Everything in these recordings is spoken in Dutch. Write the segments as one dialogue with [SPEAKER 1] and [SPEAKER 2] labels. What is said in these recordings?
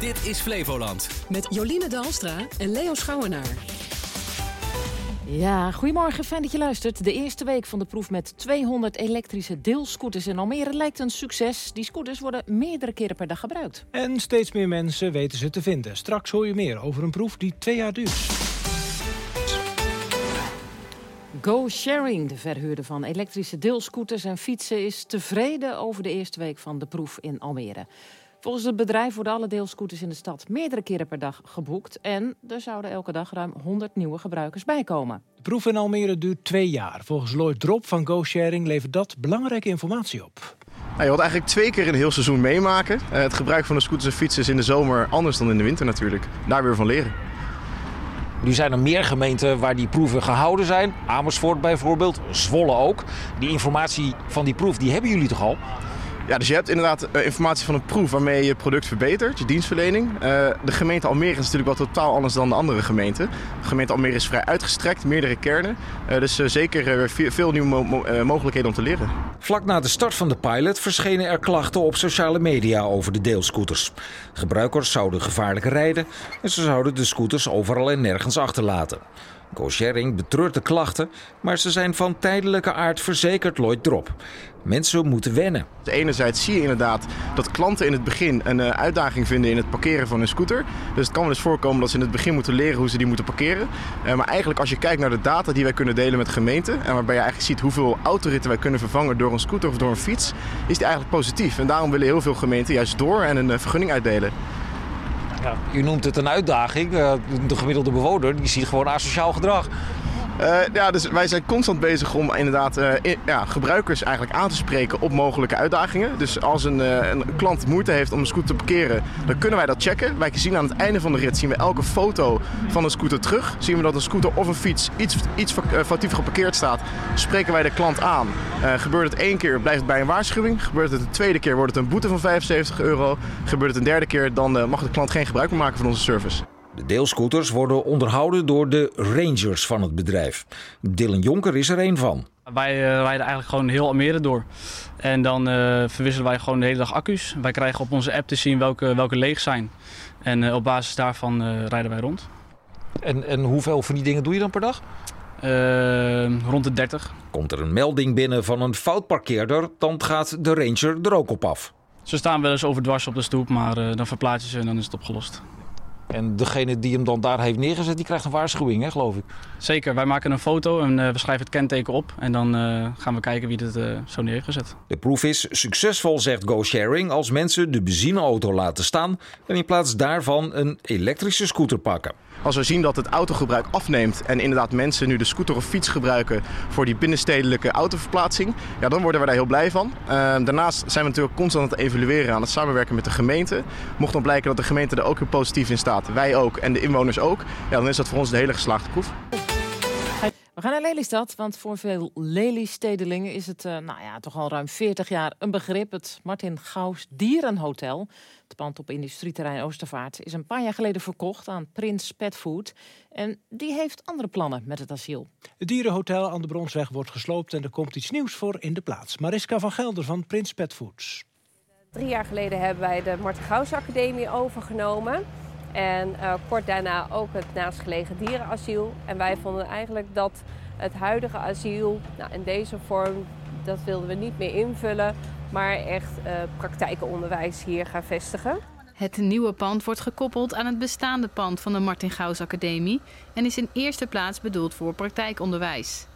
[SPEAKER 1] Dit is Flevoland.
[SPEAKER 2] Met Joline Dalstra en Leo Schouwenaar.
[SPEAKER 3] Ja, goedemorgen, fijn dat je luistert. De eerste week van de proef met 200 elektrische deelscooters in Almere lijkt een succes. Die scooters worden meerdere keren per dag gebruikt.
[SPEAKER 4] En steeds meer mensen weten ze te vinden. Straks hoor je meer over een proef die twee jaar duurt.
[SPEAKER 3] Go Sharing, de verhuurder van elektrische deelscooters en fietsen... is tevreden over de eerste week van de proef in Almere. Volgens het bedrijf worden alle deelscooters in de stad meerdere keren per dag geboekt. En er zouden elke dag ruim 100 nieuwe gebruikers bijkomen.
[SPEAKER 4] De proef in Almere duurt twee jaar. Volgens Lloyd Drop van Go Sharing levert dat belangrijke informatie op.
[SPEAKER 5] Nou, je wilt eigenlijk twee keer een heel seizoen meemaken. Uh, het gebruik van de scooters en fietsen is in de zomer anders dan in de winter natuurlijk. Daar weer van leren.
[SPEAKER 6] Nu zijn er meer gemeenten waar die proeven gehouden zijn. Amersfoort bijvoorbeeld, Zwolle ook. Die informatie van die proef, die hebben jullie toch al?
[SPEAKER 5] Ja, dus je hebt inderdaad uh, informatie van een proef waarmee je je product verbetert, je dienstverlening. Uh, de gemeente Almere is natuurlijk wel totaal anders dan de andere gemeenten. De gemeente Almere is vrij uitgestrekt, meerdere kernen. Uh, dus zeker veel nieuwe mo mogelijkheden om te leren.
[SPEAKER 6] Vlak na de start van de pilot verschenen er klachten op sociale media over de deelscooters. Gebruikers zouden gevaarlijk rijden en ze zouden de scooters overal en nergens achterlaten. GoSharing betreurt de klachten, maar ze zijn van tijdelijke aard verzekerd Lloyd Drop. Mensen moeten wennen.
[SPEAKER 5] Enerzijds zie je inderdaad dat klanten in het begin een uh, uitdaging vinden in het parkeren van hun scooter. Dus het kan wel eens voorkomen dat ze in het begin moeten leren hoe ze die moeten parkeren. Uh, maar eigenlijk als je kijkt naar de data die wij kunnen delen met gemeenten... en waarbij je eigenlijk ziet hoeveel autoritten wij kunnen vervangen door een scooter of door een fiets... is die eigenlijk positief. En daarom willen heel veel gemeenten juist door en een uh, vergunning uitdelen.
[SPEAKER 6] Ja. U noemt het een uitdaging. De gemiddelde bewoner die ziet gewoon asociaal gedrag.
[SPEAKER 5] Uh, ja, dus wij zijn constant bezig om inderdaad in, ja, gebruikers eigenlijk aan te spreken op mogelijke uitdagingen. Dus als een, uh, een klant moeite heeft om een scooter te parkeren, dan kunnen wij dat checken. Wij zien aan het einde van de rit zien we elke foto van een scooter terug. Zien we dat een scooter of een fiets iets, iets foutief geparkeerd staat, spreken wij de klant aan. gebeurt het één keer, blijft het bij een waarschuwing. Gebeurt het een tweede keer, wordt het een boete van 75 euro. Gebeurt het een derde keer, dan mag de klant geen gebruik meer maken van onze service.
[SPEAKER 6] De deelscooters worden onderhouden door de rangers van het bedrijf. Dylan Jonker is er één van.
[SPEAKER 7] Wij uh, rijden eigenlijk gewoon heel Almere door. En dan uh, verwisselen wij gewoon de hele dag accu's. Wij krijgen op onze app te zien welke, welke leeg zijn. En uh, op basis daarvan rijden wij rond.
[SPEAKER 6] En, en hoeveel van die dingen doe je dan per dag?
[SPEAKER 7] rond de 30.
[SPEAKER 6] Komt er een melding binnen van een foutparkeerder, dan gaat de ranger er ook op af.
[SPEAKER 7] Ze staan wel eens overdwars op de stoep, maar dan verplaats je ze en dan is het opgelost.
[SPEAKER 6] En degene die hem dan daar heeft neergezet, die krijgt een waarschuwing, hè, geloof ik.
[SPEAKER 7] Zeker, wij maken een foto en uh, we schrijven het kenteken op. En dan uh, gaan we kijken wie dit uh, zo neergezet.
[SPEAKER 6] De proef is succesvol, zegt GoSharing, als mensen de benzineauto laten staan... en in plaats daarvan een elektrische scooter pakken.
[SPEAKER 5] Als we zien dat het autogebruik afneemt en inderdaad mensen nu de scooter of fiets gebruiken voor die binnenstedelijke autoverplaatsing, ja, dan worden we daar heel blij van. Uh, daarnaast zijn we natuurlijk constant aan het evalueren, aan het samenwerken met de gemeente. Mocht dan blijken dat de gemeente er ook weer positief in staat, wij ook en de inwoners ook, ja, dan is dat voor ons de hele geslaagde proef.
[SPEAKER 3] We gaan naar Lelystad, want voor veel Lelystedelingen is het uh, nou ja, toch al ruim 40 jaar een begrip. Het Martin Gauws Dierenhotel, het pand op industrieterrein Oostervaart, is een paar jaar geleden verkocht aan Prins Petfood. En die heeft andere plannen met het asiel.
[SPEAKER 4] Het dierenhotel aan de Bronsweg wordt gesloopt en er komt iets nieuws voor in de plaats. Mariska van Gelder van Prins Petfoods.
[SPEAKER 8] Drie jaar geleden hebben wij de Martin Gauws Academie overgenomen. En uh, kort daarna ook het naastgelegen dierenasiel. En wij vonden eigenlijk dat het huidige asiel nou, in deze vorm, dat wilden we niet meer invullen, maar echt uh, praktijkenonderwijs hier gaan vestigen.
[SPEAKER 9] Het nieuwe pand wordt gekoppeld aan het bestaande pand van de Martin Gauws Academie en is in eerste plaats bedoeld voor praktijkonderwijs.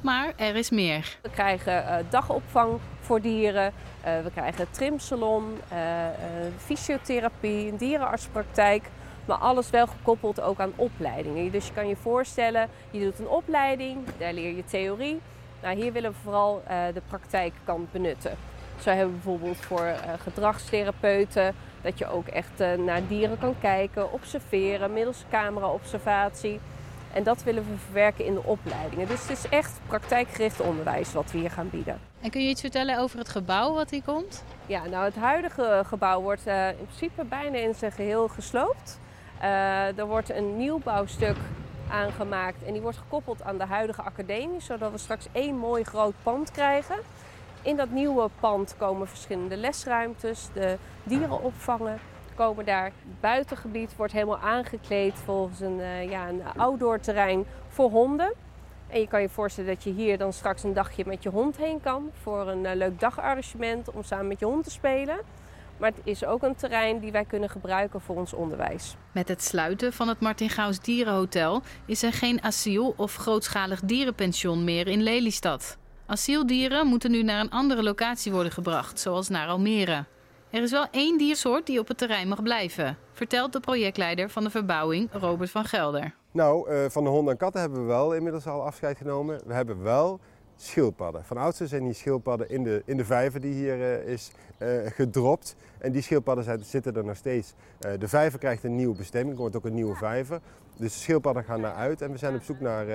[SPEAKER 9] Maar er is meer.
[SPEAKER 8] We krijgen uh, dagopvang voor dieren, uh, we krijgen trimsalon, fysiotherapie, een dierenartspraktijk. Maar alles wel gekoppeld ook aan opleidingen. Dus je kan je voorstellen, je doet een opleiding, daar leer je theorie. Nou, hier willen we vooral uh, de praktijkkant benutten. Zo hebben we bijvoorbeeld voor uh, gedragstherapeuten dat je ook echt uh, naar dieren kan kijken, observeren middels camera-observatie. En dat willen we verwerken in de opleidingen. Dus het is echt praktijkgericht onderwijs wat we hier gaan bieden.
[SPEAKER 9] En kun je iets vertellen over het gebouw wat hier komt?
[SPEAKER 8] Ja, nou het huidige gebouw wordt in principe bijna in zijn geheel gesloopt. Uh, er wordt een nieuwbouwstuk aangemaakt en die wordt gekoppeld aan de huidige academie, zodat we straks één mooi groot pand krijgen. In dat nieuwe pand komen verschillende lesruimtes, de dierenopvangen, komen daar. Het buitengebied wordt helemaal aangekleed volgens een, uh, ja, een outdoor terrein voor honden. En je kan je voorstellen dat je hier dan straks een dagje met je hond heen kan voor een uh, leuk dagarrangement om samen met je hond te spelen. Maar het is ook een terrein die wij kunnen gebruiken voor ons onderwijs.
[SPEAKER 9] Met het sluiten van het Martin Gauws Dierenhotel is er geen asiel of grootschalig dierenpension meer in Lelystad. Asieldieren moeten nu naar een andere locatie worden gebracht, zoals naar Almere. Er is wel één diersoort die op het terrein mag blijven, vertelt de projectleider van de verbouwing, Robert van Gelder.
[SPEAKER 1] Nou, uh, van de honden en katten hebben we wel inmiddels al afscheid genomen. We hebben wel schildpadden. Van oudsher zijn die schildpadden in de, in de vijver die hier uh, is uh, gedropt. En die schildpadden zijn, zitten er nog steeds. Uh, de vijver krijgt een nieuwe bestemming, er wordt ook een nieuwe vijver. Dus de schildpadden gaan naar uit en we zijn op zoek naar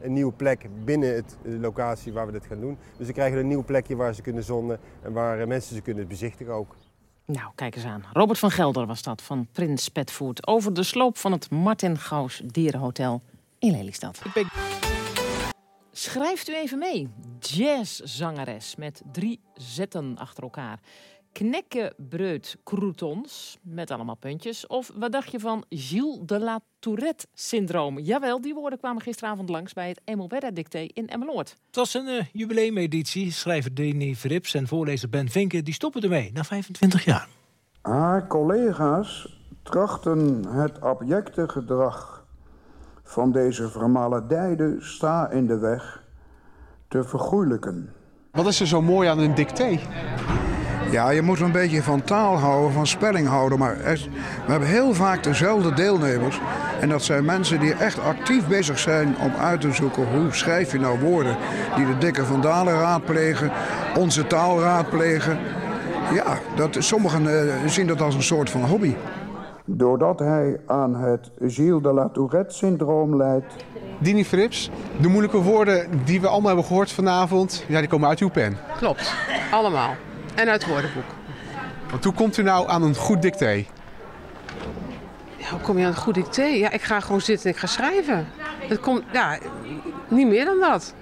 [SPEAKER 1] een nieuwe plek binnen het, de locatie waar we dit gaan doen. Dus we krijgen een nieuw plekje waar ze kunnen zonnen en waar mensen ze kunnen bezichtigen ook.
[SPEAKER 3] Nou, kijk eens aan. Robert van Gelder was dat van Prins Petfood over de sloop van het Martin Gauws Dierenhotel in Lelystad. Ik ben... Schrijft u even mee. Jazzzangeres met drie zetten achter elkaar. Knekkenbreut croutons met allemaal puntjes. Of wat dacht je van Gilles de la Tourette syndroom? Jawel, die woorden kwamen gisteravond langs bij het Emelwerda dicté in Emmeloord.
[SPEAKER 4] Het was een uh, jubileumeditie. Schrijver Deni Verrips en voorlezer Ben Vinken die stoppen ermee na 25 jaar.
[SPEAKER 10] Haar collega's trachten het abjecte gedrag van deze vermaledijde sta in de weg te vergoeilijken.
[SPEAKER 11] Wat is er zo mooi aan een dicté?
[SPEAKER 10] Ja, je moet een beetje van taal houden, van spelling houden. Maar we hebben heel vaak dezelfde deelnemers. En dat zijn mensen die echt actief bezig zijn om uit te zoeken hoe schrijf je nou woorden. Die de dikke vandalen raadplegen, onze taal raadplegen. Ja, dat, sommigen uh, zien dat als een soort van hobby doordat hij aan het Gilles de la Tourette-syndroom leidt.
[SPEAKER 11] Dini Frips, de moeilijke woorden die we allemaal hebben gehoord vanavond, ja, die komen uit uw pen.
[SPEAKER 12] Klopt, allemaal. En uit het woordenboek.
[SPEAKER 11] Want hoe komt u nou aan een goed dicté?
[SPEAKER 12] Ja, hoe kom je aan een goed dicté? Ja, ik ga gewoon zitten en ik ga schrijven. Het komt, ja, niet meer dan dat.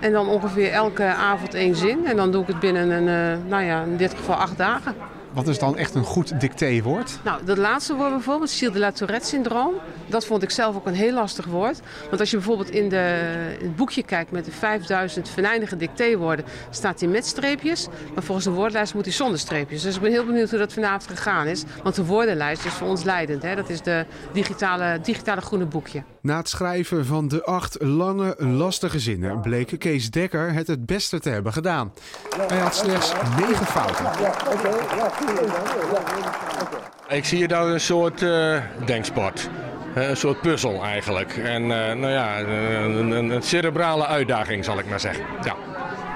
[SPEAKER 12] En dan ongeveer elke avond één zin. En dan doe ik het binnen een, uh, nou ja, in dit geval acht dagen.
[SPEAKER 11] Wat is dan echt een goed dictéwoord?
[SPEAKER 12] Nou, dat laatste woord bijvoorbeeld, Gilles de la Tourette-syndroom. Dat vond ik zelf ook een heel lastig woord. Want als je bijvoorbeeld in, de, in het boekje kijkt met de 5000 venijnige dictéwoorden, staat hij met streepjes. Maar volgens de woordenlijst moet hij zonder streepjes. Dus ik ben heel benieuwd hoe dat vanavond gegaan is. Want de woordenlijst is voor ons leidend. Hè? Dat is de digitale, digitale groene boekje.
[SPEAKER 11] Na het schrijven van de acht lange, lastige zinnen bleek Kees Dekker het het beste te hebben gedaan. Hij had slechts negen fouten.
[SPEAKER 13] Ik zie hier dan een soort uh, denksport. Een soort puzzel eigenlijk. En uh, nou ja, een, een, een, cerebrale uitdaging zal ik maar zeggen. Ja.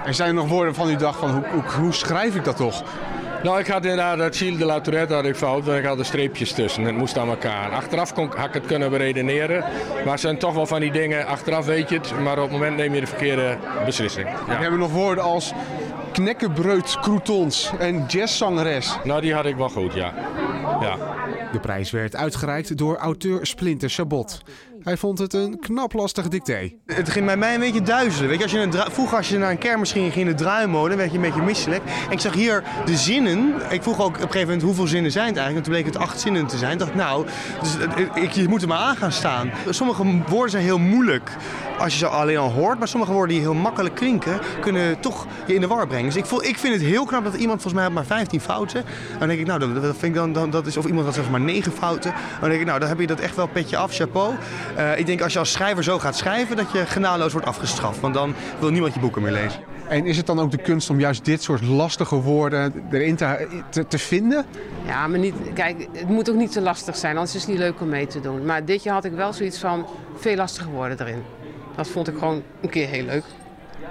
[SPEAKER 11] Er zijn er nog woorden van u dacht van hoe, hoe, hoe schrijf ik dat toch?
[SPEAKER 13] Nou, ik had inderdaad dat Gilles de la Tourette had ik fout, want ik had er streepjes tussen. Het moest aan elkaar. Achteraf kon, had ik het kunnen beredeneren. Maar het zijn toch wel van die dingen, achteraf weet je het, maar op het moment neem je de verkeerde beslissing.
[SPEAKER 11] Ja. We hebben nog woorden als knekkenbreut croutons en jazzzangeres.
[SPEAKER 13] Nou, die had ik wel goed, ja. ja.
[SPEAKER 11] De prijs werd uitgereikt door auteur Splinter Chabot. Hij vond het een knap lastig dicté.
[SPEAKER 14] Het ging bij mij een beetje duizelen. Weet je, als je een vroeger als je naar een kermis ging, ging in de draaimolen, werd je een beetje misselijk. En ik zag hier de zinnen. Ik vroeg ook op een gegeven moment hoeveel zinnen zijn het eigenlijk. En toen bleek het acht zinnen te zijn. Ik dacht, nou, dus, ik, je moet er maar aan gaan staan. Sommige woorden zijn heel moeilijk als je ze alleen al hoort. Maar sommige woorden die heel makkelijk klinken, kunnen toch je in de war brengen. Dus ik, voel, ik vind het heel knap dat iemand volgens mij maar 15 fouten. Dan denk ik, nou, dat, vind ik dan, dat is, of iemand had zeg maar 9 fouten. Dan denk ik, nou, dan heb je dat echt wel petje af, chapeau. Uh, ik denk als je als schrijver zo gaat schrijven, dat je genadeloos wordt afgestraft. Want dan wil niemand je boeken meer lezen.
[SPEAKER 11] En is het dan ook de kunst om juist dit soort lastige woorden erin te, te, te, vinden?
[SPEAKER 12] Ja, maar niet, kijk, het moet ook niet te lastig zijn, anders is het niet leuk om mee te doen. Maar dit jaar had ik wel zoiets van veel lastige woorden erin. Dat vond ik gewoon een keer heel leuk.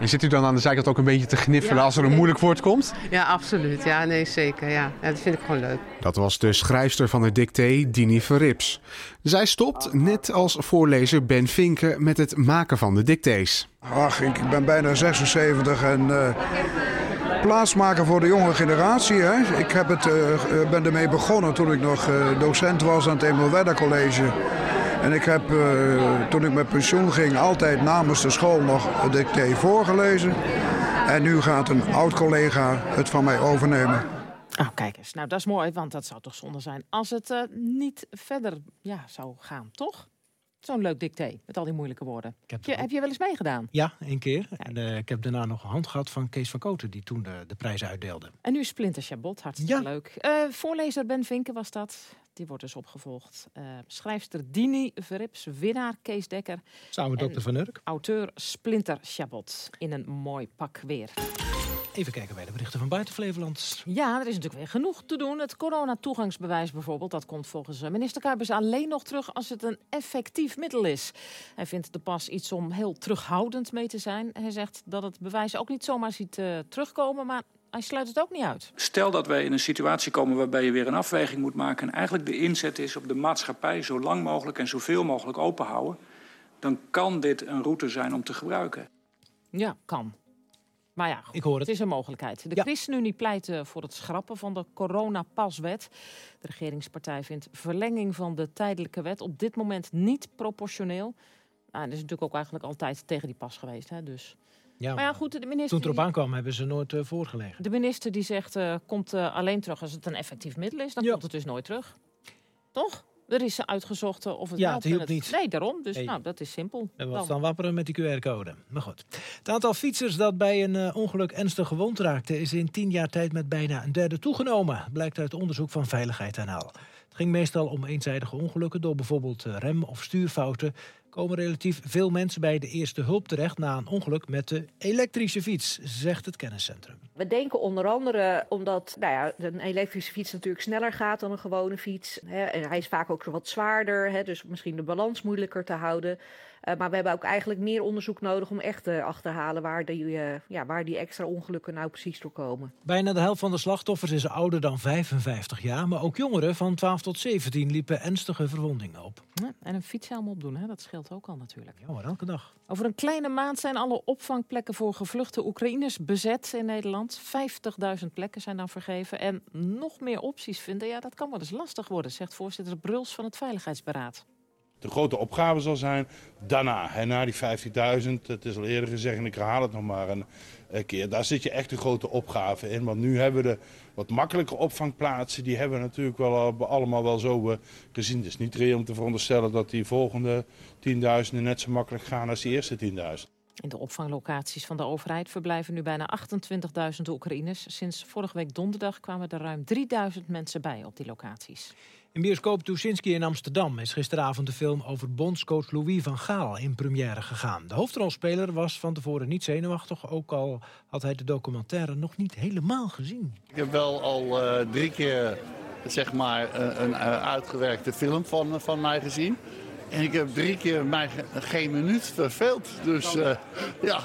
[SPEAKER 11] En zit u dan aan de zijkant ook een beetje te gniffelen als er een moeilijk woord komt?
[SPEAKER 12] Ja, absoluut. Ja, nee, zeker. Ja. ja. dat vind ik gewoon leuk.
[SPEAKER 11] Dat was de schrijfster van het dicté, Dini Verrips. Zij stopt, net als voorlezer Ben Vinken, met het maken van de dictées.
[SPEAKER 10] Ach, ik ben bijna 76 en... Uh plaatsmaken voor de jonge generatie. Hè. Ik heb het, uh, ben ermee begonnen toen ik nog uh, docent was aan het Emil Wedder College. En ik heb uh, toen ik met pensioen ging altijd namens de school nog het dicté voorgelezen. En nu gaat een oud collega het van mij overnemen.
[SPEAKER 3] Oh, kijk eens. Nou, dat is mooi, want dat zou toch zonde zijn als het eh, niet verder ja, zou gaan, toch? Zo'n leuk dicté, met al die moeilijke woorden. Heb je, heb je wel eens meegedaan?
[SPEAKER 4] Ja, één keer. En eh, ik heb daarna nog een hand gehad van Kees van Koten, die toen de, de prijs uitdeelde.
[SPEAKER 3] En nu Splinter Chabot, hartstikke leuk. Eh, voorlezer Ben Vinken was dat. Die wordt dus opgevolgd. Uh, schrijfster Dini Verrips, winnaar Kees Dekker.
[SPEAKER 4] Samen dokter Van Urk.
[SPEAKER 3] Auteur Splinter Chabot in een mooi pak weer.
[SPEAKER 4] Even kijken bij de berichten van buiten Flevoland.
[SPEAKER 3] Ja, er is natuurlijk weer genoeg te doen. Het coronatoegangsbewijs bijvoorbeeld, dat komt volgens eh, minister Kuipers alleen nog terug als het een effectief middel is. Hij vindt de pas iets om heel terughoudend mee te zijn. Hij zegt dat het bewijs ook niet zomaar ziet uh, terugkomen, maar hij sluit het ook niet uit.
[SPEAKER 15] Stel dat wij in een situatie komen waarbij je weer een afweging moet maken... en eigenlijk de inzet is op de maatschappij zo lang mogelijk en zoveel mogelijk openhouden... dan kan dit een route zijn om te gebruiken.
[SPEAKER 3] Ja, kan. Maar ja,
[SPEAKER 4] ik hoor het.
[SPEAKER 3] het is een mogelijkheid. De ChristenUnie pleit voor het schrappen van de coronapaswet. De regeringspartij vindt verlenging van de tijdelijke wet op dit moment niet proportioneel. Nou, dat is natuurlijk ook eigenlijk altijd tegen die pas geweest. Hè, dus.
[SPEAKER 4] Ja,
[SPEAKER 3] maar ja, goed, de minister.
[SPEAKER 4] Toen het erop aankwam, hebben ze nooit uh, voorgelegen.
[SPEAKER 3] De minister die zegt: uh, komt uh, alleen terug als het een effectief middel is. Dan ja. komt het dus nooit terug. Toch? Er is uitgezocht of het
[SPEAKER 4] ja, het hielp niet.
[SPEAKER 3] Nee, daarom. Dus nou, dat is simpel.
[SPEAKER 4] En wat dan wapperen met die QR-code. Maar goed. Het aantal fietsers dat bij een uh, ongeluk ernstig gewond raakte... is in tien jaar tijd met bijna een derde toegenomen. Blijkt uit onderzoek van Veiligheid NL. Het ging meestal om eenzijdige ongelukken... door bijvoorbeeld rem- of stuurfouten komen relatief veel mensen bij de eerste hulp terecht na een ongeluk met de elektrische fiets, zegt het kenniscentrum.
[SPEAKER 16] We denken onder andere omdat nou ja, een elektrische fiets natuurlijk sneller gaat dan een gewone fiets. Hè, en hij is vaak ook wat zwaarder, hè, dus misschien de balans moeilijker te houden. Uh, maar we hebben ook eigenlijk meer onderzoek nodig om echt te achterhalen waar die, uh, ja, waar die extra ongelukken nou precies door komen.
[SPEAKER 4] Bijna de helft van de slachtoffers is ouder dan 55 jaar, maar ook jongeren van 12 tot 17 liepen ernstige verwondingen op.
[SPEAKER 3] Ja, en een fietshelm opdoen, hè? dat scheelt ook al natuurlijk.
[SPEAKER 4] Ja, maar elke dag.
[SPEAKER 3] Over een kleine maand zijn alle opvangplekken voor gevluchte Oekraïners bezet in Nederland. 50.000 plekken zijn dan vergeven. En nog meer opties vinden, ja, dat kan wel eens lastig worden, zegt voorzitter Bruls van het Veiligheidsberaad
[SPEAKER 17] de grote opgave zal zijn daarna. Hè, na die 50.000, het is al eerder gezegd en ik herhaal het nog maar een keer. Daar zit je echt een grote opgave in. Want nu hebben we de wat makkelijke opvangplaatsen. Die hebben we natuurlijk wel allemaal wel zo uh, gezien. Het is niet reëel om te veronderstellen dat die volgende 10.000 net zo makkelijk gaan als die eerste 10.000.
[SPEAKER 3] In de opvanglocaties van de overheid verblijven nu bijna 28.000 Oekraïners. Sinds vorige week donderdag kwamen er ruim 3.000 mensen bij op die locaties.
[SPEAKER 4] In bioscoop Tuschinski in Amsterdam is gisteravond de film over bondscoach Louis van Gaal in première gegaan. De hoofdrolspeler was van tevoren niet zenuwachtig, ook al had hij de documentaire nog niet helemaal gezien.
[SPEAKER 18] Ik heb wel al uh, drie keer zeg maar, een, een uitgewerkte film van, van mij gezien. En ik heb drie keer mij geen minuut verveeld. Dus ja,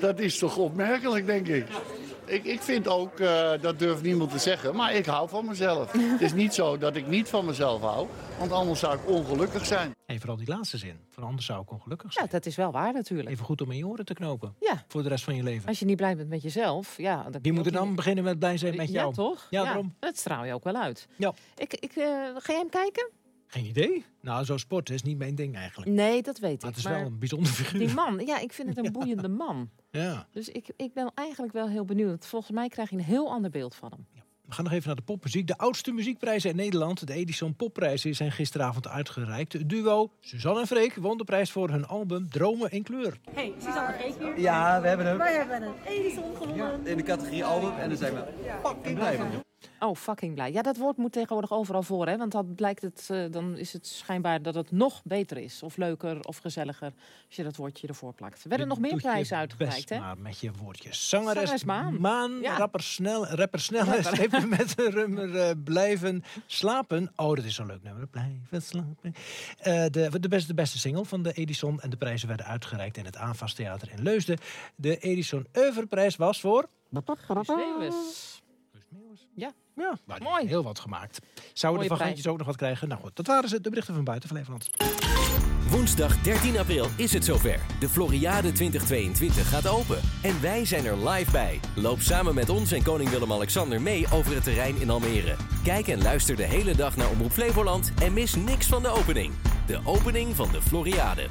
[SPEAKER 18] dat is toch opmerkelijk, denk ik. Ik, ik vind ook, uh, dat durft niemand te zeggen, maar ik hou van mezelf. het is niet zo dat ik niet van mezelf hou, want anders zou ik ongelukkig zijn.
[SPEAKER 4] En vooral die laatste zin, van anders zou ik ongelukkig zijn.
[SPEAKER 3] Ja, dat is wel waar natuurlijk.
[SPEAKER 4] Even goed om in je oren te knopen.
[SPEAKER 3] Ja.
[SPEAKER 4] Voor de rest van je leven.
[SPEAKER 3] Als je niet blij bent met jezelf, ja. Dan
[SPEAKER 4] Wie moet er dan niet... beginnen met blij zijn met jou?
[SPEAKER 3] Ja, toch?
[SPEAKER 4] Ja,
[SPEAKER 3] ja,
[SPEAKER 4] daarom.
[SPEAKER 3] Dat straal je ook wel uit.
[SPEAKER 4] Ja.
[SPEAKER 3] Ik, ik, uh, ga jij hem kijken?
[SPEAKER 4] Geen idee. Nou, zo sporten is niet mijn ding eigenlijk.
[SPEAKER 3] Nee, dat weet ik.
[SPEAKER 4] Maar het is
[SPEAKER 3] maar
[SPEAKER 4] wel een bijzonder figuur.
[SPEAKER 3] Die man, ja, ik vind het een boeiende man.
[SPEAKER 4] Ja.
[SPEAKER 3] Dus ik, ik ben eigenlijk wel heel benieuwd. Volgens mij krijg je een heel ander beeld van hem.
[SPEAKER 4] Ja. We gaan nog even naar de popmuziek. De oudste muziekprijzen in Nederland, de Edison Popprijzen, zijn gisteravond uitgereikt. Het duo Suzanne en Freek won de prijs voor hun album Dromen in Kleur.
[SPEAKER 19] Hey, Suzanne en Freek hier.
[SPEAKER 20] Ja, we hebben hem.
[SPEAKER 19] Wij hebben een Edison gewonnen.
[SPEAKER 20] In de categorie album en daar zijn we fucking blij van.
[SPEAKER 3] Oh, fucking blij. Ja, dat woord moet tegenwoordig overal voor, hè? Want dan blijkt het, uh, dan is het schijnbaar dat het nog beter is. Of leuker of gezelliger, als je dat woordje ervoor plakt. Er werden nog meer prijzen uitgereikt, hè?
[SPEAKER 4] maar met je woordjes. Zangeres,
[SPEAKER 3] Zangeres Maan.
[SPEAKER 4] Maan
[SPEAKER 3] Ja.
[SPEAKER 4] rapper Snel, rapper Snel heeft met een rummer uh, blijven slapen. Oh, dat is zo'n leuk nummer. Blijven slapen. Uh, de, de, beste, de beste single van de Edison. En de prijzen werden uitgereikt in het Aanvas Theater in Leusden. De Edison Oeuvreprijs was voor...
[SPEAKER 3] Meeuwis. Ja,
[SPEAKER 4] ja maar
[SPEAKER 3] mooi.
[SPEAKER 4] Heel wat gemaakt. Zouden de vagantjes ook nog wat krijgen? Nou goed, dat waren ze, de berichten van buiten Flevoland.
[SPEAKER 21] Woensdag 13 april is het zover. De Floriade 2022 gaat open. En wij zijn er live bij. Loop samen met ons en koning Willem-Alexander mee over het terrein in Almere. Kijk en luister de hele dag naar Omroep Flevoland en mis niks van de opening. De opening van de Floriade.